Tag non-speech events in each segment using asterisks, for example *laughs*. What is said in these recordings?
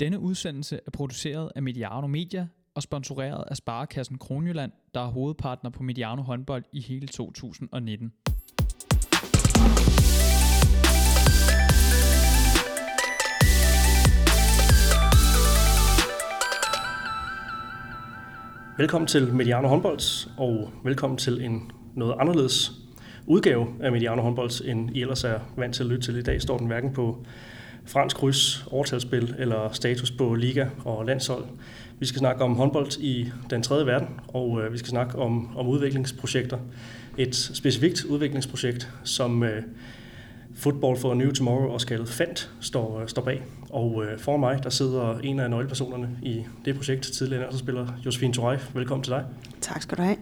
Denne udsendelse er produceret af Mediano Media og sponsoreret af Sparekassen Kronjylland, der er hovedpartner på Mediano håndbold i hele 2019. Velkommen til Mediano håndbold, og velkommen til en noget anderledes udgave af Mediano håndbold, end I ellers er vant til at lytte til. I dag står den hverken på fransk kryds, overtalsspil eller status på liga og landshold. Vi skal snakke om håndbold i den tredje verden, og øh, vi skal snakke om, om udviklingsprojekter. Et specifikt udviklingsprojekt, som øh, Football for a New Tomorrow, også kaldet FANT, står, øh, står bag. Og øh, for mig, der sidder en af nøglepersonerne i det projekt, tidligere spiller Josefine Touray. Velkommen til dig. Tak skal du have.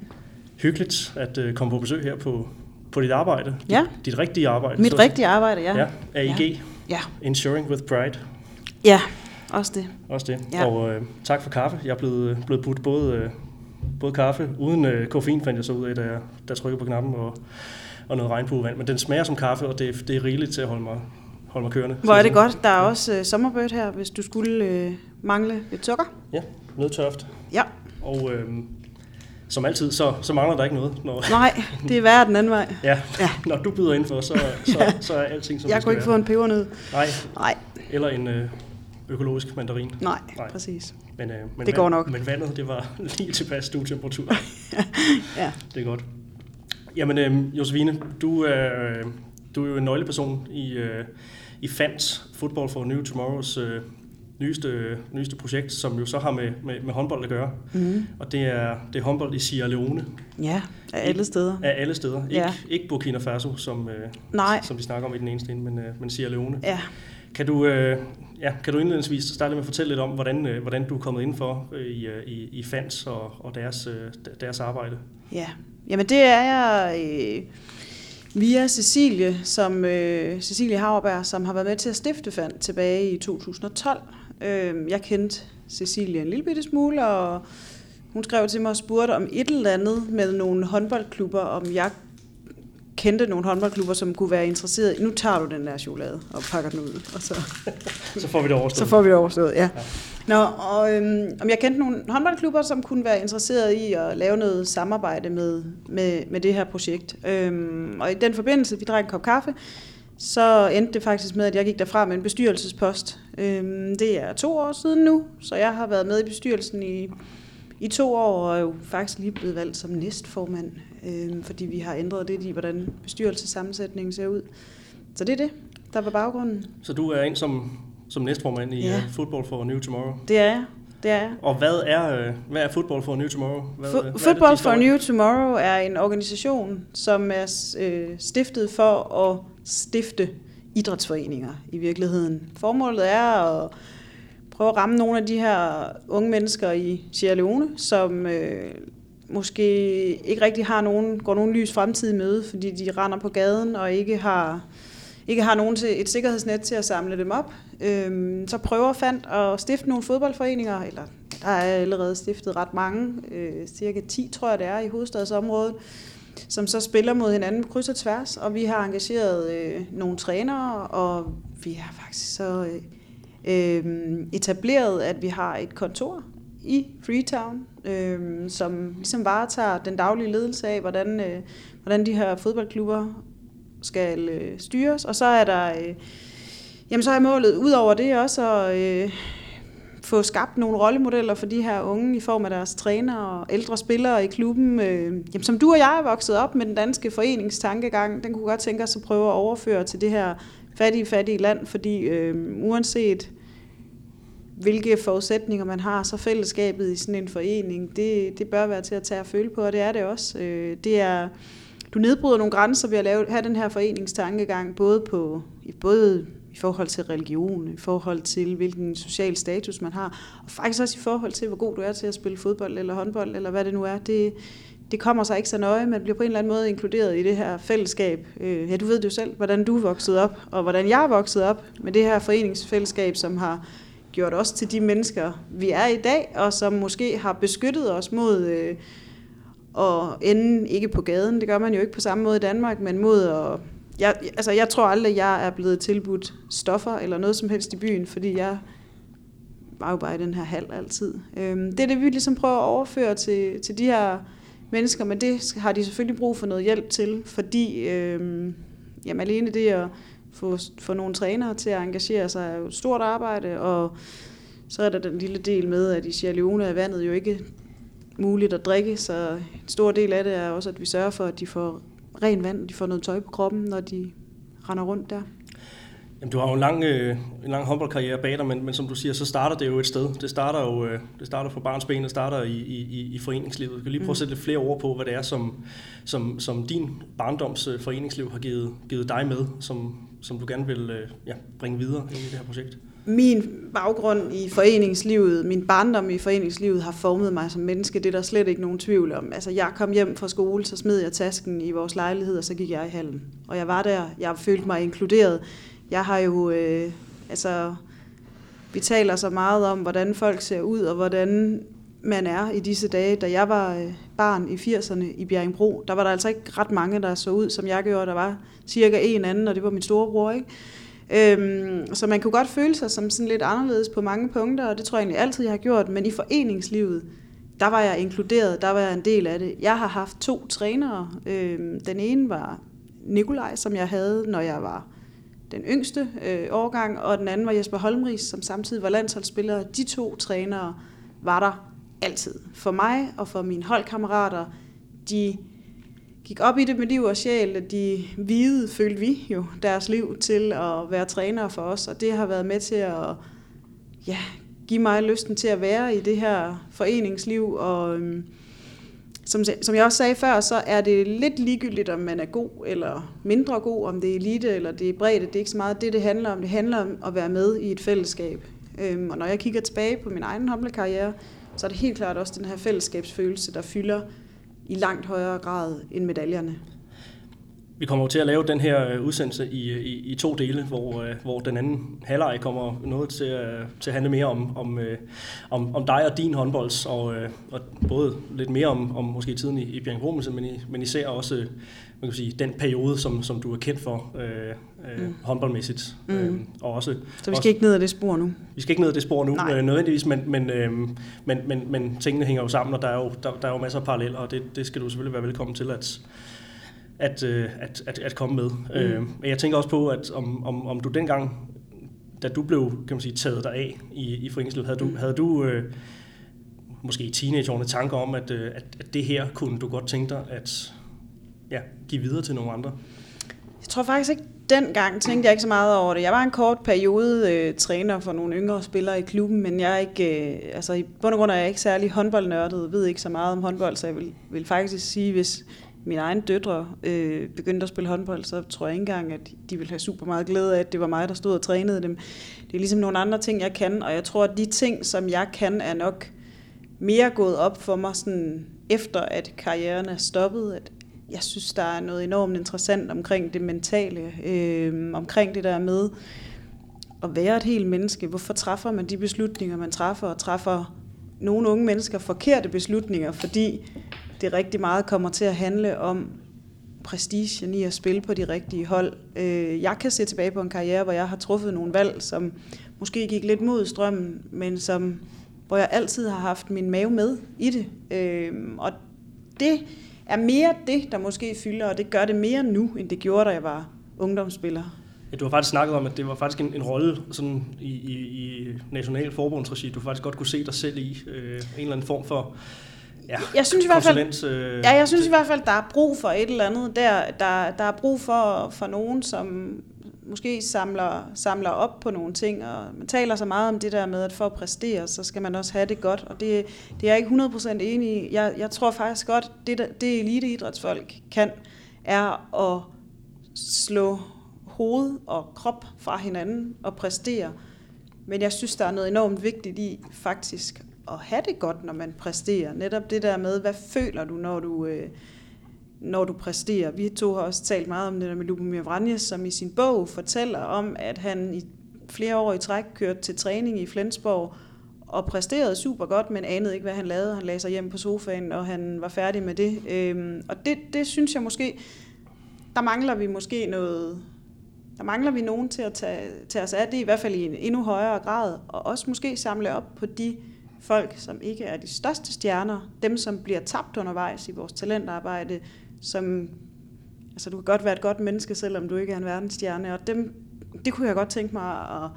Hyggeligt at øh, komme på besøg her på, på dit arbejde. Ja. Dit, dit rigtige arbejde. Mit så- rigtige arbejde, ja. Ja, AIG, Ja. Ja, Ensuring with Pride. ja også det. Også det. Ja. Og øh, tak for kaffe. Jeg er blevet, blevet budt både, øh, både kaffe uden øh, koffein, fandt jeg så ud af, da jeg, da jeg trykkede på knappen, og, og noget regnbuevand. Men den smager som kaffe, og det, er- det er rigeligt til at holde mig, holde mig kørende. Hvor er det godt. Der er også øh, sommerbødt her, hvis du skulle øh, mangle lidt sukker. Ja, nødtørft. Ja. Og øh, som altid, så, så mangler der ikke noget. Når, Nej, det er værre den anden vej. ja, Ja. når du byder ind for, så, så, så er alting som Jeg kunne ikke få være. en pebernød. Nej, Nej, eller en øh, økologisk mandarin. nej, Nej. præcis. Men, øh, men Det går vand- nok. Men vandet, det var *laughs* lige tilpas stuetemperatur. *laughs* Ja. Det er godt. Jamen, øh, Josefine, du er, øh, du er jo en nøgleperson i, øh, i FANS, Football for New Tomorrows øh, nyeste, nyeste projekt, som jo så har med, med, med håndbold at gøre. Mm. Og det er, det er håndbold i Sierra Leone, Ja, af alle steder. af alle steder. Ikke, Ja. ikke Burkina Faso, som, øh, Nej, som vi snakker om i den ene sten, men, øh, men Sierra Leone. ja. Kan du, øh, ja, kan du indledningsvis starte med at fortælle lidt om, hvordan, øh, hvordan du er kommet indenfor øh, i, i, i FANS og, og deres, øh, deres arbejde? Ja, jamen det er jeg øh, via Cecilie, som, øh, Cecilie Hauerberg, som har været med til at stifte FAND tilbage i 2012. Øh, jeg kendte Cecilie en lille bitte smule, og hun skrev til mig og spurgte om et eller andet med nogle håndboldklubber, om jeg kendte nogle håndboldklubber, som kunne være interesseret. Nu tager du den der chokolade og pakker den ud, og så Så får vi det så overstået. får vi det overstået, ja. Nå, og øhm, om jeg kendte nogle håndboldklubber, som kunne være interesseret i at lave noget samarbejde med, med, med det her projekt. Øhm, og i den forbindelse, vi drak en kop kaffe, så endte det faktisk med, at jeg gik derfra med en bestyrelsespost. Øhm, det er to år siden nu, så jeg har været med i bestyrelsen i, i to år, og er jo faktisk lige blevet valgt som næstformand, øhm, fordi vi har ændret lidt i, hvordan bestyrelsessammensætningen ser ud. Så det er det, der var baggrunden. Så du er ind som, som næstformand i Ja. ja. Football for New Tomorrow. Det er jeg. Det er. Og hvad er, øh, hvad er Football for New Tomorrow? Hvad, Fo- hvad det, Football de for? New Tomorrow er en organisation, som er øh, stiftet for at stifte idrætsforeninger i virkeligheden. Formålet er at prøve at ramme nogle af de her unge mennesker i Sierra Leone, som øh, måske ikke rigtig har nogen, går nogen lys fremtid møde, fordi de render på gaden og ikke har, ikke har nogen til, et sikkerhedsnet til at samle dem op. Øhm, så prøver fandt at stifte nogle fodboldforeninger, eller der er allerede stiftet ret mange, øh, cirka 10 tror jeg det er i hovedstadsområdet, som så spiller mod hinanden på kryds og tværs, og vi har engageret øh, nogle trænere, og vi har faktisk så øh, øh, etableret, at vi har et kontor i Freetown, øh, som ligesom varetager den daglige ledelse af, hvordan, øh, hvordan de her fodboldklubber skal øh, styres, og så er der, øh, jamen så er målet ud over det også at øh, få skabt nogle rollemodeller for de her unge i form af deres trænere og ældre spillere i klubben. Øh, jamen, som du og jeg er vokset op med den danske foreningstankegang, den kunne godt tænke os at prøve at overføre til det her fattige, fattige land, fordi øh, uanset hvilke forudsætninger man har, så fællesskabet i sådan en forening, det, det bør være til at tage og føle på, og det er det også. Øh, det er, du nedbryder nogle grænser ved at lave, have den her foreningstankegang, både, på, i- både i forhold til religion, i forhold til hvilken social status man har, og faktisk også i forhold til, hvor god du er til at spille fodbold eller håndbold, eller hvad det nu er. Det, det kommer sig ikke så nøje, man bliver på en eller anden måde inkluderet i det her fællesskab. Øh, ja, du ved det jo selv, hvordan du er vokset op, og hvordan jeg er vokset op med det her foreningsfællesskab, som har gjort os til de mennesker, vi er i dag, og som måske har beskyttet os mod øh, at ende ikke på gaden. Det gør man jo ikke på samme måde i Danmark, men mod at... Jeg, altså, jeg tror aldrig, jeg er blevet tilbudt stoffer eller noget som helst i byen, fordi jeg var jo bare i den her hal altid. Øhm, det er det, vi ligesom prøver at overføre til, til de her mennesker, men det har de selvfølgelig brug for noget hjælp til, fordi øhm, jamen alene det at få, få nogle trænere til at engagere sig er jo et stort arbejde, og så er der den lille del med, at i Sierra Leone er vandet jo ikke muligt at drikke, så en stor del af det er også, at vi sørger for, at de får ren vand, de får noget tøj på kroppen, når de render rundt der. Jamen, du har jo en lang, øh, en lang håndboldkarriere bag dig, men, men som du siger, så starter det jo et sted. Det starter jo øh, det starter fra barns ben, det starter i, i, i foreningslivet. Du kan lige prøve at sætte lidt flere ord på, hvad det er, som, som, som din barndoms øh, foreningsliv har givet, givet dig med, som, som du gerne vil øh, ja, bringe videre ind i det her projekt. Min baggrund i foreningslivet, min barndom i foreningslivet har formet mig som menneske. Det er der slet ikke nogen tvivl om. Altså, jeg kom hjem fra skole, så smed jeg tasken i vores lejlighed, og så gik jeg i hallen. Og jeg var der, jeg følte mig inkluderet jeg har jo, øh, altså, vi taler så meget om, hvordan folk ser ud, og hvordan man er i disse dage. Da jeg var øh, barn i 80'erne i Bjerringbro, der var der altså ikke ret mange, der så ud, som jeg gjorde. Der var cirka en anden, og det var min storebror, ikke? Øhm, så man kunne godt føle sig som sådan lidt anderledes på mange punkter, og det tror jeg egentlig altid, jeg har gjort. Men i foreningslivet, der var jeg inkluderet, der var jeg en del af det. Jeg har haft to trænere. Øhm, den ene var Nikolaj, som jeg havde, når jeg var den yngste øh, årgang, og den anden var Jesper Holmris, som samtidig var landsholdsspiller. De to trænere var der altid. For mig og for mine holdkammerater, de gik op i det med liv og sjæl, de hvide, følte vi jo, deres liv til at være trænere for os, og det har været med til at ja, give mig lysten til at være i det her foreningsliv, og øhm, som, som jeg også sagde før, så er det lidt ligegyldigt, om man er god eller mindre god, om det er elite eller det er bredt. Det er ikke så meget det, det handler om. Det handler om at være med i et fællesskab. Øhm, og når jeg kigger tilbage på min egen håndboldkarriere, så er det helt klart også den her fællesskabsfølelse, der fylder i langt højere grad end medaljerne. Vi kommer til at lave den her øh, udsendelse i, i, i to dele, hvor, øh, hvor den anden halvleg kommer noget til at, til at handle mere om, om, øh, om, om dig og din håndbold, og, og både lidt mere om, om måske tiden i, i Bjergbro, men, men især også man kan sige, den periode, som, som du er kendt for øh, mm. håndboldmæssigt. Mm. Øh, og også, Så vi skal også, ikke ned ad det spor nu? Vi skal ikke ned ad det spor nu, øh, nødvendigvis, men, men, øh, men, men, men tingene hænger jo sammen, og der er jo, der, der er jo masser af paralleller, og det, det skal du selvfølgelig være velkommen til at at, øh, at, at, at komme med. Mm. Øh, men jeg tænker også på, at om, om, om du dengang, da du blev kan man sige, taget dig af i, i foreningslivet, havde du, mm. havde du øh, måske i teenageårene tanker om, at, øh, at, at det her kunne du godt tænke dig at ja, give videre til nogle andre? Jeg tror faktisk ikke, dengang tænkte jeg ikke så meget over det. Jeg var en kort periode øh, træner for nogle yngre spillere i klubben, men jeg er ikke, øh, altså i bund og grund er jeg ikke særlig håndboldnørdet, ved ikke så meget om håndbold, så jeg vil, vil faktisk sige, hvis, mine egne døtre øh, begyndte at spille håndbold, så tror jeg ikke engang, at de ville have super meget glæde af, at det var mig, der stod og trænede dem. Det er ligesom nogle andre ting, jeg kan, og jeg tror, at de ting, som jeg kan, er nok mere gået op for mig, sådan, efter at karrieren er stoppet, at jeg synes, der er noget enormt interessant omkring det mentale, øh, omkring det der med at være et helt menneske. Hvorfor træffer man de beslutninger, man træffer, og træffer nogle unge mennesker forkerte beslutninger, fordi det rigtig meget kommer til at handle om prestigen i at spille på de rigtige hold. Øh, jeg kan se tilbage på en karriere, hvor jeg har truffet nogle valg, som måske gik lidt mod strømmen, men som, hvor jeg altid har haft min mave med i det. Øh, og det er mere det, der måske fylder, og det gør det mere nu, end det gjorde, da jeg var ungdomsspiller. Ja, du har faktisk snakket om, at det var faktisk en, en rolle sådan i, i, i national forbundsregi, du faktisk godt kunne se dig selv i øh, en eller anden form for ja, jeg synes i hvert fald, øh, ja, jeg synes i hvert fald, der er brug for et eller andet der. Der, der er brug for, for nogen, som måske samler, samler op på nogle ting, og man taler så meget om det der med, at for at præstere, så skal man også have det godt, og det, det er jeg ikke 100% enig i. Jeg, jeg tror faktisk godt, det, det eliteidrætsfolk kan, er at slå hoved og krop fra hinanden og præstere. Men jeg synes, der er noget enormt vigtigt i faktisk at have det godt, når man præsterer. Netop det der med, hvad føler du, når du, øh, når du præsterer. Vi to har også talt meget om det der med Lubomir Vranjes, som i sin bog fortæller om, at han i flere år i træk kørte til træning i Flensborg, og præsterede super godt, men anede ikke, hvad han lavede. Han lagde sig hjem på sofaen, og han var færdig med det. Øhm, og det, det synes jeg måske, der mangler vi måske noget, der mangler vi nogen til at tage, tage os af det, i hvert fald i en endnu højere grad, og også måske samle op på de folk, som ikke er de største stjerner, dem som bliver tabt undervejs i vores talentarbejde, som, altså du kan godt være et godt menneske, selvom du ikke er en verdensstjerne, og dem, det kunne jeg godt tænke mig, at,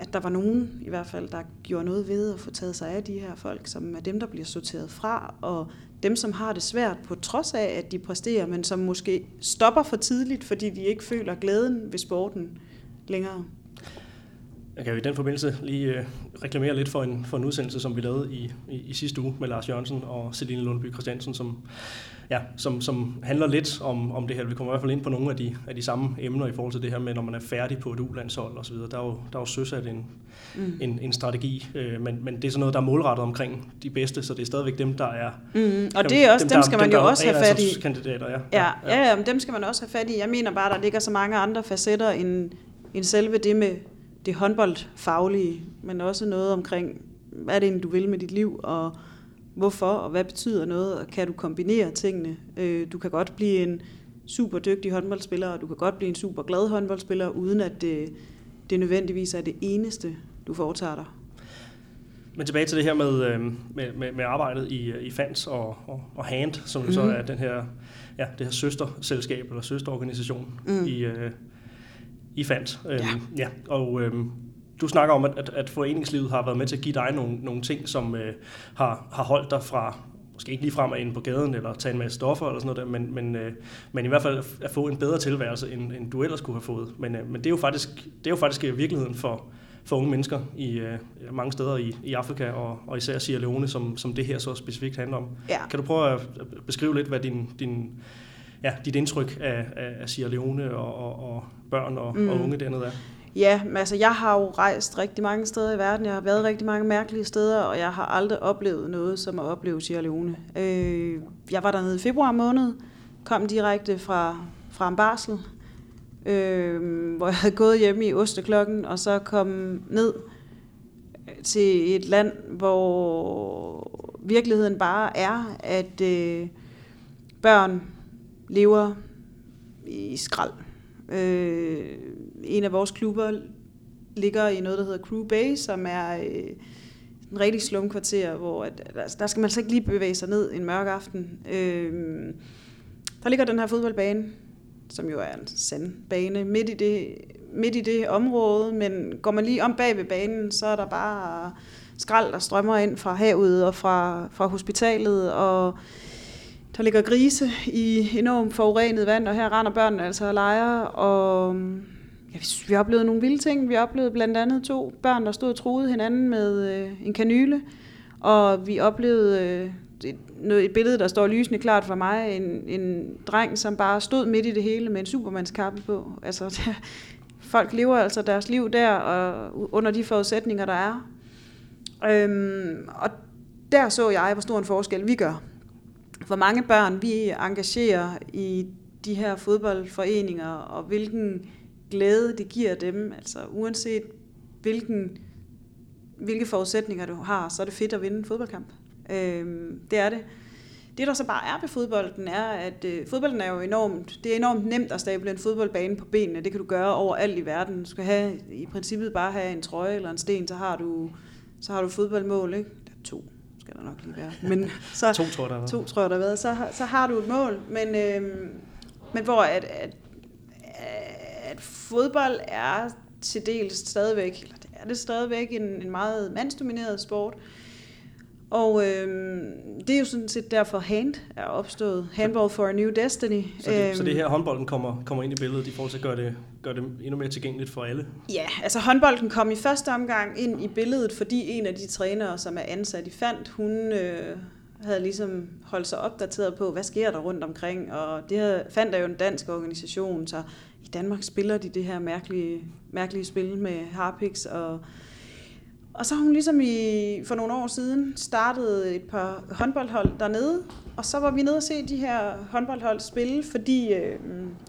at der var nogen i hvert fald, der gjorde noget ved at få taget sig af de her folk, som er dem, der bliver sorteret fra, og dem, som har det svært på trods af, at de præsterer, men som måske stopper for tidligt, fordi de ikke føler glæden ved sporten længere. Jeg kan jo i den forbindelse lige øh, reklamere lidt for en, for en udsendelse, som vi lavede i, i, i sidste uge med Lars Jørgensen og Celine Lundby Christiansen, som, ja, som, som handler lidt om, om det her. Vi kommer i hvert fald ind på nogle af de, af de samme emner i forhold til det her med, når man er færdig på et ulandshold osv. Der er jo, der er jo søsat en, mm. en, en strategi, øh, men, men det er sådan noget, der er målrettet omkring de bedste, så det er stadigvæk dem, der er... Mm, og det er også, dem, dem skal man dem, jo også have fat i. Kandidater, ja. Ja, ja, ja, ja, dem skal man også have fat i. Jeg mener bare, der ligger så mange andre facetter end, end selve det med det håndboldfaglige, men også noget omkring, hvad er det egentlig, du vil med dit liv, og hvorfor, og hvad betyder noget, og kan du kombinere tingene. Øh, du kan godt blive en super dygtig håndboldspiller, og du kan godt blive en super glad håndboldspiller, uden at det, det nødvendigvis er det eneste, du foretager dig. Men tilbage til det her med, øh, med, med, med arbejdet i, i FANS og, og, og HAND, som mm. så mhm. er den her, ja, det her søsterselskab eller søsterorganisation mm. i, øh, i fandt. Øhm, ja. ja. Og øhm, du snakker om, at, at, at foreningslivet har været med til at give dig nogle, nogle ting, som øh, har, har holdt dig fra, måske ikke lige frem at ind på gaden, eller tage en masse stoffer eller sådan noget der, men, men, øh, men i hvert fald at få en bedre tilværelse, end, end du ellers kunne have fået. Men, øh, men det, er jo faktisk, det er jo faktisk virkeligheden for, for unge mennesker i øh, mange steder i, i Afrika, og, og især Sierra Leone, som, som det her så specifikt handler om. Ja. Kan du prøve at beskrive lidt, hvad din, din ja, dit indtryk af, af, Sierra Leone og, og, og børn og, mm. og unge dernede er? Ja, men altså jeg har jo rejst rigtig mange steder i verden. Jeg har været rigtig mange mærkelige steder, og jeg har aldrig oplevet noget som at opleve Sierra Leone. Øh, jeg var dernede i februar måned, kom direkte fra, fra en barsel, øh, hvor jeg havde gået hjemme i osteklokken, og så kom ned til et land, hvor virkeligheden bare er, at øh, børn lever i skrald. Øh, en af vores klubber ligger i noget, der hedder Crew Bay, som er øh, en rigtig slumkvarter, hvor at, altså, der skal man altså ikke lige bevæge sig ned en mørk aften. Øh, der ligger den her fodboldbane, som jo er en sandbane, midt i det, midt i det område, men går man lige om bag ved banen, så er der bare skrald, der strømmer ind fra havet og fra, fra hospitalet, og der ligger grise i enormt forurenet vand, og her render børnene altså og leger, og øhm, ja, vi oplevede nogle vilde ting. Vi oplevede blandt andet to børn, der stod og troede hinanden med øh, en kanyle, og vi oplevede øh, et, noget, et billede, der står lysende klart for mig, en, en dreng, som bare stod midt i det hele med en supermandskappe på. Altså, der, folk lever altså deres liv der, og under de forudsætninger, der er. Øhm, og der så jeg, hvor stor en forskel vi gør hvor mange børn vi engagerer i de her fodboldforeninger, og hvilken glæde det giver dem. Altså uanset hvilken, hvilke forudsætninger du har, så er det fedt at vinde en fodboldkamp. Øh, det er det. Det, der så bare er ved fodbolden, er, at øh, fodbolden er jo enormt, det er enormt nemt at stable en fodboldbane på benene. Det kan du gøre overalt i verden. Du skal have, i princippet bare have en trøje eller en sten, så har du, så har du fodboldmål, ikke? Der er to skal der nok lige være. Men *laughs* så, to tror der To tror der har været. Så, så har du et mål, men, øh, men hvor at, at, at fodbold er til dels stadigvæk, eller det er det stadigvæk en, en meget mandsdomineret sport, og øh, det er jo sådan set derfor Hand er opstået. Handball for a New Destiny. Så det, så det her håndbolden kommer, kommer ind i billedet i forhold til at gøre det, gøre det endnu mere tilgængeligt for alle? Ja, altså håndbolden kom i første omgang ind i billedet, fordi en af de trænere, som er ansat i Fandt, hun øh, havde ligesom holdt sig opdateret på, hvad sker der rundt omkring. Og det her, Fandt er jo en dansk organisation, så i Danmark spiller de det her mærkelige, mærkelige spil med Harpix og og så har hun ligesom i, for nogle år siden startet et par håndboldhold dernede, og så var vi nede og se de her håndboldhold spille, fordi øh,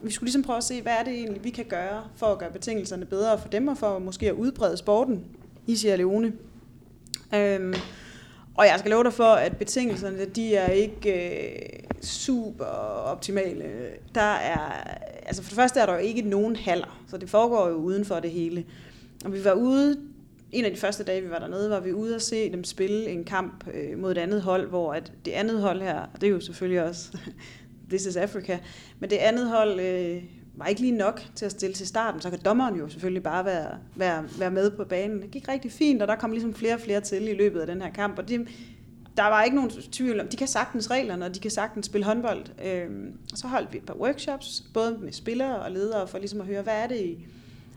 vi skulle ligesom prøve at se, hvad er det egentlig, vi kan gøre for at gøre betingelserne bedre for dem, og for måske at udbrede sporten i Sierra Leone. Øhm, Og jeg skal love dig for, at betingelserne, de er ikke øh, super optimale. Der er, altså for det første er der jo ikke nogen haller, så det foregår jo uden for det hele. Og vi var ude, en af de første dage, vi var dernede, var vi ude og se dem spille en kamp øh, mod et andet hold, hvor at det andet hold her, og det er jo selvfølgelig også *laughs* This is Africa, men det andet hold øh, var ikke lige nok til at stille til starten, så kan dommeren jo selvfølgelig bare være, være, være med på banen. Det gik rigtig fint, og der kom ligesom flere og flere til i løbet af den her kamp, og det, der var ikke nogen tvivl om, de kan sagtens reglerne, og de kan sagtens spille håndbold. Øh, så holdt vi et par workshops, både med spillere og ledere, for ligesom at høre, hvad er det, I,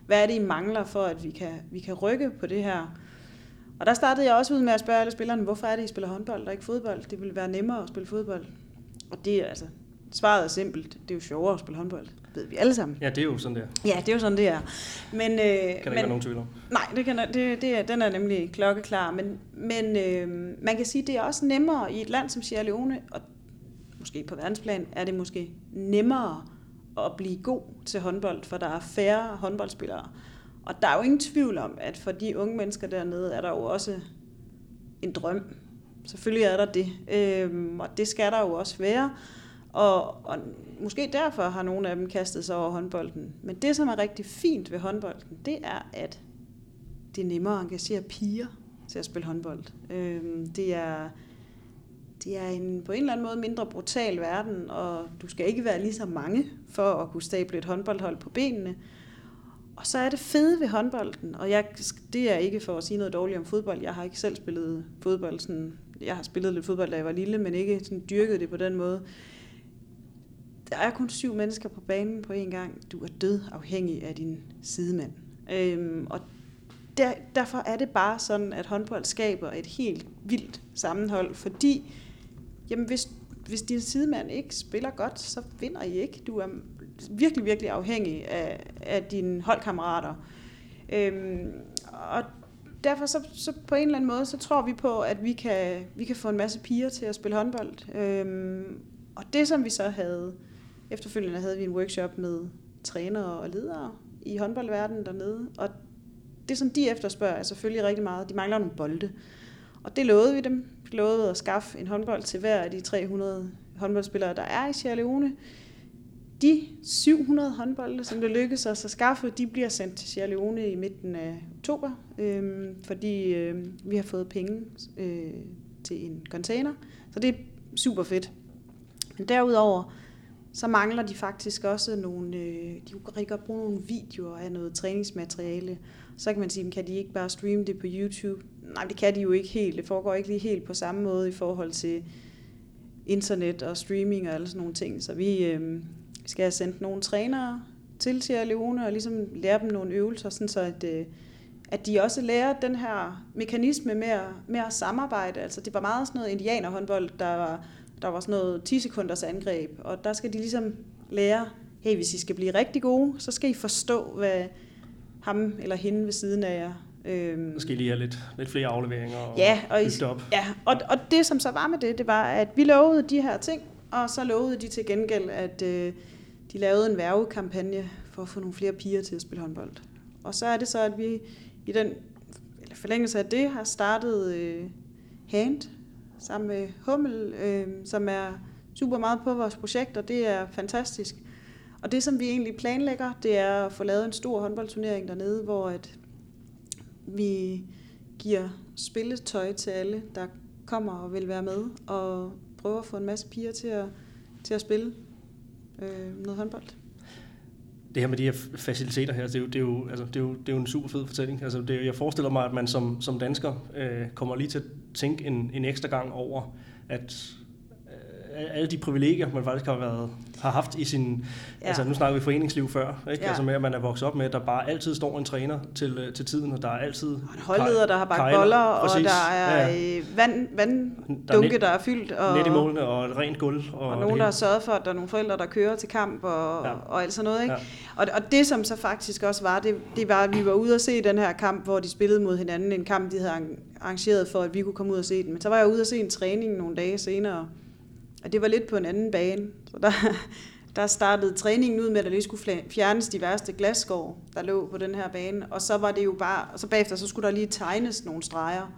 hvad er det, I mangler for, at vi kan, vi kan rykke på det her. Og der startede jeg også ud med at spørge alle spillerne, hvorfor er det, I spiller håndbold og ikke fodbold? Det ville være nemmere at spille fodbold. Og det er altså, svaret er simpelt. Det er jo sjovere at spille håndbold ved vi alle sammen. Ja, det er jo sådan, det er. Ja, det er jo sådan, det er. Men, øh, kan der ikke men, være nogen tvivl om? Nej, det kan, det, det er, den er nemlig klokkeklar. Men, men øh, man kan sige, det er også nemmere i et land som Sierra Leone, og måske på verdensplan er det måske nemmere at blive god til håndbold, for der er færre håndboldspillere. Og der er jo ingen tvivl om, at for de unge mennesker dernede, er der jo også en drøm. Selvfølgelig er der det. Øhm, og det skal der jo også være. Og, og måske derfor har nogle af dem kastet sig over håndbolden. Men det, som er rigtig fint ved håndbolden, det er, at det er nemmere at engagere piger til at spille håndbold. Øhm, det er, det er en, på en eller anden måde mindre brutal verden, og du skal ikke være lige så mange for at kunne stable et håndboldhold på benene. Og så er det fede ved håndbolden, og jeg, det er ikke for at sige noget dårligt om fodbold. Jeg har ikke selv spillet fodbold. Sådan, jeg har spillet lidt fodbold, da jeg var lille, men ikke sådan dyrket det på den måde der er kun syv mennesker på banen på en gang. Du er død afhængig af din sidemand. Øhm, og der, derfor er det bare sådan, at håndbold skaber et helt vildt sammenhold, fordi jamen hvis, hvis din sidemand ikke spiller godt, så vinder I ikke. Du er virkelig, virkelig afhængig af, af dine holdkammerater. Øhm, og derfor så, så på en eller anden måde, så tror vi på, at vi kan, vi kan få en masse piger til at spille håndbold. Øhm, og det, som vi så havde Efterfølgende havde vi en workshop med trænere og ledere i håndboldverdenen dernede, og det, som de efterspørger, er selvfølgelig rigtig meget. De mangler nogle bolde. Og det lovede vi dem. Vi lovede at skaffe en håndbold til hver af de 300 håndboldspillere, der er i Sierra Leone. De 700 håndbolde, som det lykkedes os at skaffe, de bliver sendt til Sierra Leone i midten af oktober, øh, fordi øh, vi har fået penge øh, til en container. Så det er super fedt. Men derudover, så mangler de faktisk også nogle, øh, de kan rigtig godt bruge nogle videoer af noget træningsmateriale. Så kan man sige, kan de ikke bare streame det på YouTube? Nej, det kan de jo ikke helt. Det foregår ikke lige helt på samme måde i forhold til internet og streaming og alle sådan nogle ting. Så vi øh, skal have sendt nogle trænere til Sierra Leone og ligesom lære dem nogle øvelser, sådan så at, øh, at de også lærer den her mekanisme med at, med at samarbejde. Altså det var meget sådan noget indianerhåndbold, der var der var sådan noget 10 sekunders angreb, og der skal de ligesom lære, hey, hvis I skal blive rigtig gode, så skal I forstå, hvad ham eller hende ved siden af jer Øhm, I lige have lidt, lidt flere afleveringer og ja, og I, op. Ja, og, og det som så var med det, det var, at vi lovede de her ting, og så lovede de til gengæld, at øh, de lavede en værvekampagne for at få nogle flere piger til at spille håndbold. Og så er det så, at vi i den eller forlængelse af det har startet øh, Hand, sammen med Hummel, øh, som er super meget på vores projekt, og det er fantastisk. Og det, som vi egentlig planlægger, det er at få lavet en stor håndboldturnering dernede, hvor at vi giver spilletøj til alle, der kommer og vil være med, og prøver at få en masse piger til at, til at spille øh, noget håndbold det her med de her faciliteter her, det er jo, det er jo, altså, det er jo, det er jo en super fed fortælling. Altså, det er, jeg forestiller mig, at man som, som dansker øh, kommer lige til at tænke en, en ekstra gang over, at alle de privilegier, man faktisk har, været, har haft i sin... Ja. Altså, nu snakker vi foreningsliv før, ikke? Ja. Altså med, at man er vokset op med, at der bare altid står en træner til, øh, til tiden, og der er altid... Og en holdleder, der har bagt boller, præcis. og der er ja. Vand, vanddunke, der, der er fyldt. Og, net i målene, og et rent gulv. Og, og nogen, der har sørget for, at der er nogle forældre, der kører til kamp, og, ja. og alt sådan noget. Ikke? Ja. Og, og det, som så faktisk også var, det, det var, at vi var ude og se den her kamp, hvor de spillede mod hinanden. En kamp, de havde arrangeret for, at vi kunne komme ud og se den. Men så var jeg ude og se en træning nogle dage senere, og det var lidt på en anden bane. Så der, *laughs* der startede træningen ud med, at der lige skulle fjernes de værste glasskår, der lå på den her bane. Og så var det jo bare, og så bagefter, så skulle der lige tegnes nogle streger.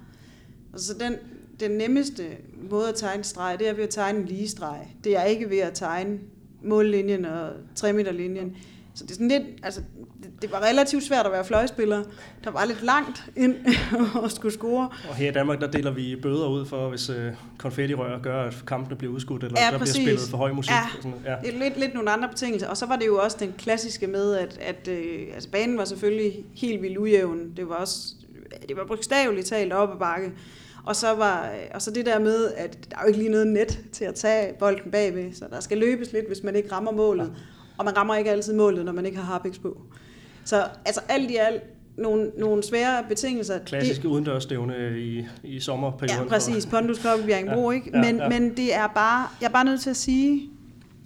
Og så den, den nemmeste måde at tegne streg, det er ved at tegne en lige streg. Det er ikke ved at tegne mållinjen og 3 meter linjen. Så det er sådan lidt, altså, det, det var relativt svært at være fløjspiller. Der var lidt langt ind *laughs* og skulle score. Og her i Danmark, der deler vi bøder ud for, hvis øh, konfettirør gør, at kampene bliver udskudt, eller Ja, der præcis. bliver spillet for høj musik. Ja. Og sådan, ja. Det er lidt, lidt nogle andre betingelser. Og så var det jo også den klassiske med, at, at øh, altså banen var selvfølgelig helt vildt ujævn. Det var også, det var bogstaveligt talt op ad bakke. Og så, var, og så det der med, at der er jo ikke lige noget net til at tage bolden bagved, så der skal løbes lidt, hvis man ikke rammer målet. Og man rammer ikke altid målet, når man ikke har harpiks på. Så altså alt i alt, nogle, nogle svære betingelser. Klassisk udendørsstævne i, i sommerperioden. Ja, præcis. Pondus Cup i Bjerringbro, Ja, ikke? ja, Men, ja. men det er bare, jeg er bare nødt til at sige,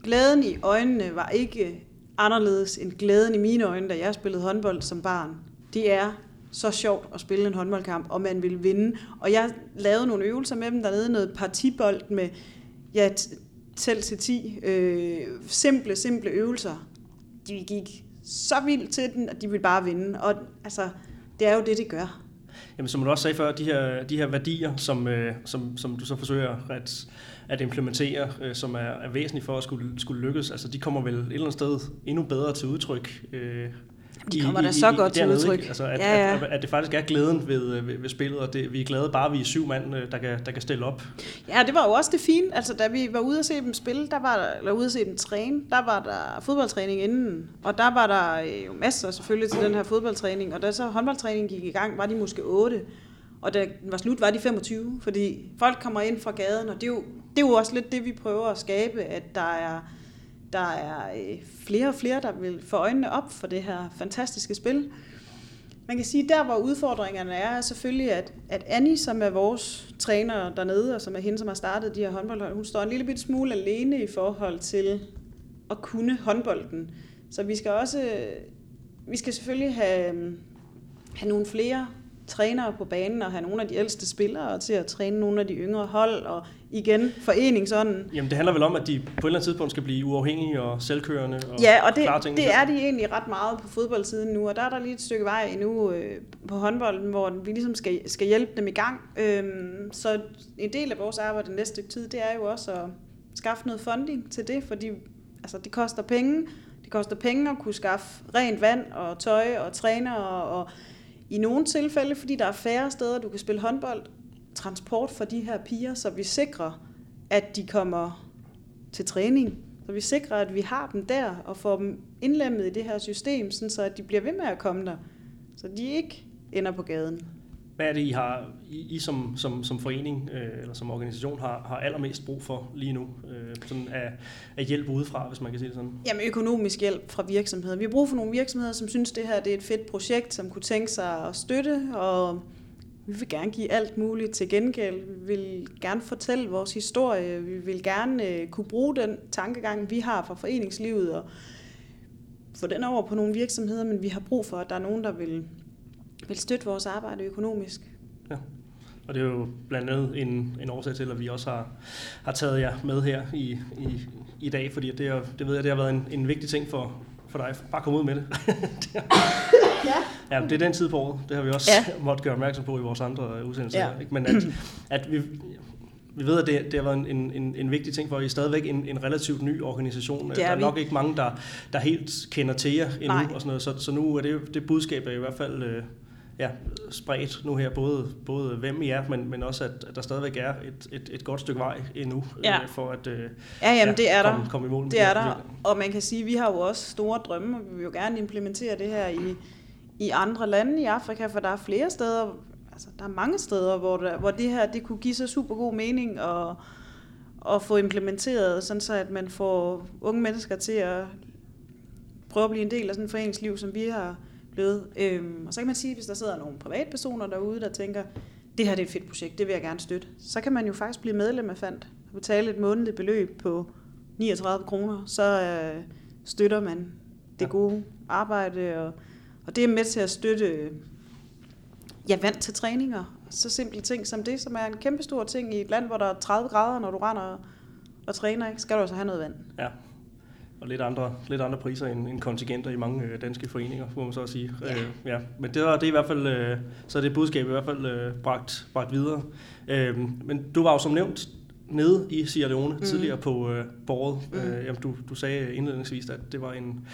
glæden i øjnene var ikke anderledes end glæden i mine øjne, da jeg spillede håndbold som barn. Det er så sjovt at spille en håndboldkamp, og man vil vinde. Og jeg lavede nogle øvelser med dem dernede, noget partibold med ja, tæl til 10. Øh, simple, simple øvelser. De gik så vildt til den, at de ville bare vinde. Og altså, det er jo det, det gør. Jamen, som du også sagde før, de her, de her værdier, som, øh, som, som du så forsøger at, at implementere, øh, som er, er væsentlige for at skulle, skulle lykkes, altså de kommer vel et eller andet sted endnu bedre til udtryk. Øh, de kommer da så godt til dernede, udtryk. Ikke? Altså, at, Ja, ja. At, at, det faktisk er glæden ved, øh, ved, ved spillet, og det, vi er glade bare, vi er syv mand, øh, der kan, der kan stille op. Ja, det var jo også det fine. Altså, da vi var ude at se dem spille, der var eller ude at se dem træne, der var der fodboldtræning inden. Og der var der øh, jo masser selvfølgelig til den her fodboldtræning. Og da så håndboldtræningen gik i gang, var de måske 8. Og da den var slut, var de 25. Fordi folk kommer ind fra gaden, og det er jo, det er jo også lidt det, vi prøver at skabe, at der er, der er øh, flere og flere, der vil få øjnene op for det her fantastiske spil. Man kan sige, der hvor udfordringerne er, er selvfølgelig, at, at Annie, som er vores træner dernede, og som er hende, som har startet de her håndboldhold, hun står en lille bitte smule alene i forhold til at kunne håndbolden. Så vi skal også, øh, vi skal selvfølgelig have, have nogle flere trænere på banen, og have nogle af de ældste spillere til at træne nogle af de yngre hold, og igen foreningsånden. Jamen, det handler vel om, at de på et eller andet tidspunkt skal blive uafhængige og selvkørende og Ja, og det, det selv. er de egentlig ret meget på fodboldsiden nu, og der er der lige et stykke vej endnu øh, på håndbolden, hvor vi ligesom skal, skal hjælpe dem i gang. Øhm, så en del af vores arbejde det næste stykke tid, det er jo også at skaffe noget funding til det, fordi altså, det koster penge. Det koster penge at kunne skaffe rent vand og tøj og træner, og, og i nogle tilfælde, fordi der er færre steder, du kan spille håndbold, transport for de her piger, så vi sikrer, at de kommer til træning. Så vi sikrer, at vi har dem der og får dem indlemmet i det her system, sådan så at de bliver ved med at komme der. Så de ikke ender på gaden. Hvad er det, I, har, I, I som, som, som forening øh, eller som organisation har, har allermest brug for lige nu? Øh, sådan af, af hjælp udefra, hvis man kan sige det sådan. Jamen økonomisk hjælp fra virksomheder. Vi har brug for nogle virksomheder, som synes, det her det er et fedt projekt, som kunne tænke sig at støtte, og vi vil gerne give alt muligt til gengæld. Vi vil gerne fortælle vores historie. Vi vil gerne øh, kunne bruge den tankegang, vi har fra foreningslivet, og få den over på nogle virksomheder, men vi har brug for, at der er nogen, der vil, vil støtte vores arbejde økonomisk. Og det er jo blandt andet en, en årsag til, at vi også har, har taget jer med her i, i, i dag, fordi det, er, det ved jeg, det har været en, en vigtig ting for, for dig. Bare komme ud med det. *laughs* ja. ja, det er den tid på året. Det har vi også ja. måttet gøre opmærksom på i vores andre udsendelser. Ja. Ikke? Men at, at vi, vi ved, at det, det har været en, en, en vigtig ting for jer. I er stadigvæk en, en relativt ny organisation. Det der er er vi. nok ikke mange, der, der helt kender til jer endnu. Nej. Og sådan noget. Så, så nu er det, det budskab er i hvert fald øh, ja, spredt nu her, både, både hvem I er, men, men også, at, at der stadigvæk er et, et, et godt stykke vej endnu, Ja. øh, for at øh, Ja, jamen det er der. komme, komme i mål Det er der, og man kan sige, at vi har jo også store drømme, og vi vil jo gerne implementere det her i, i andre lande i Afrika, for der er flere steder, altså der er mange steder, hvor, der, hvor det her det kunne give sig super god mening at, at få implementeret, sådan så at man får unge mennesker til at prøve at blive en del af sådan et foreningsliv, som vi har blevet. Øhm, og så kan man sige, hvis der sidder nogle privatpersoner derude, der tænker, det her det er et fedt projekt, det vil jeg gerne støtte, så kan man jo faktisk blive medlem af FAND og betale et månedligt beløb på 39 kroner, så øh, støtter man det gode arbejde, og, og det er med til at støtte ja, vand til træninger. Så simple ting som det, som er en kæmpe stor ting i et land, hvor der er 30 grader, når du render og, og træner, ikke? skal du også have noget vand. Ja. Og lidt andre, lidt andre priser end, end kontingenter i mange øh, danske foreninger, må man så sige. Ja. Øh, ja. Men det, var, det er i hvert fald, øh, så er det budskab i hvert fald øh, bragt, bragt videre. Øh, men du var jo som nævnt nede i Sierra Leone mm. tidligere på, øh, året. Mm. Øh, jamen, du, du sagde indledningsvis, at det var en,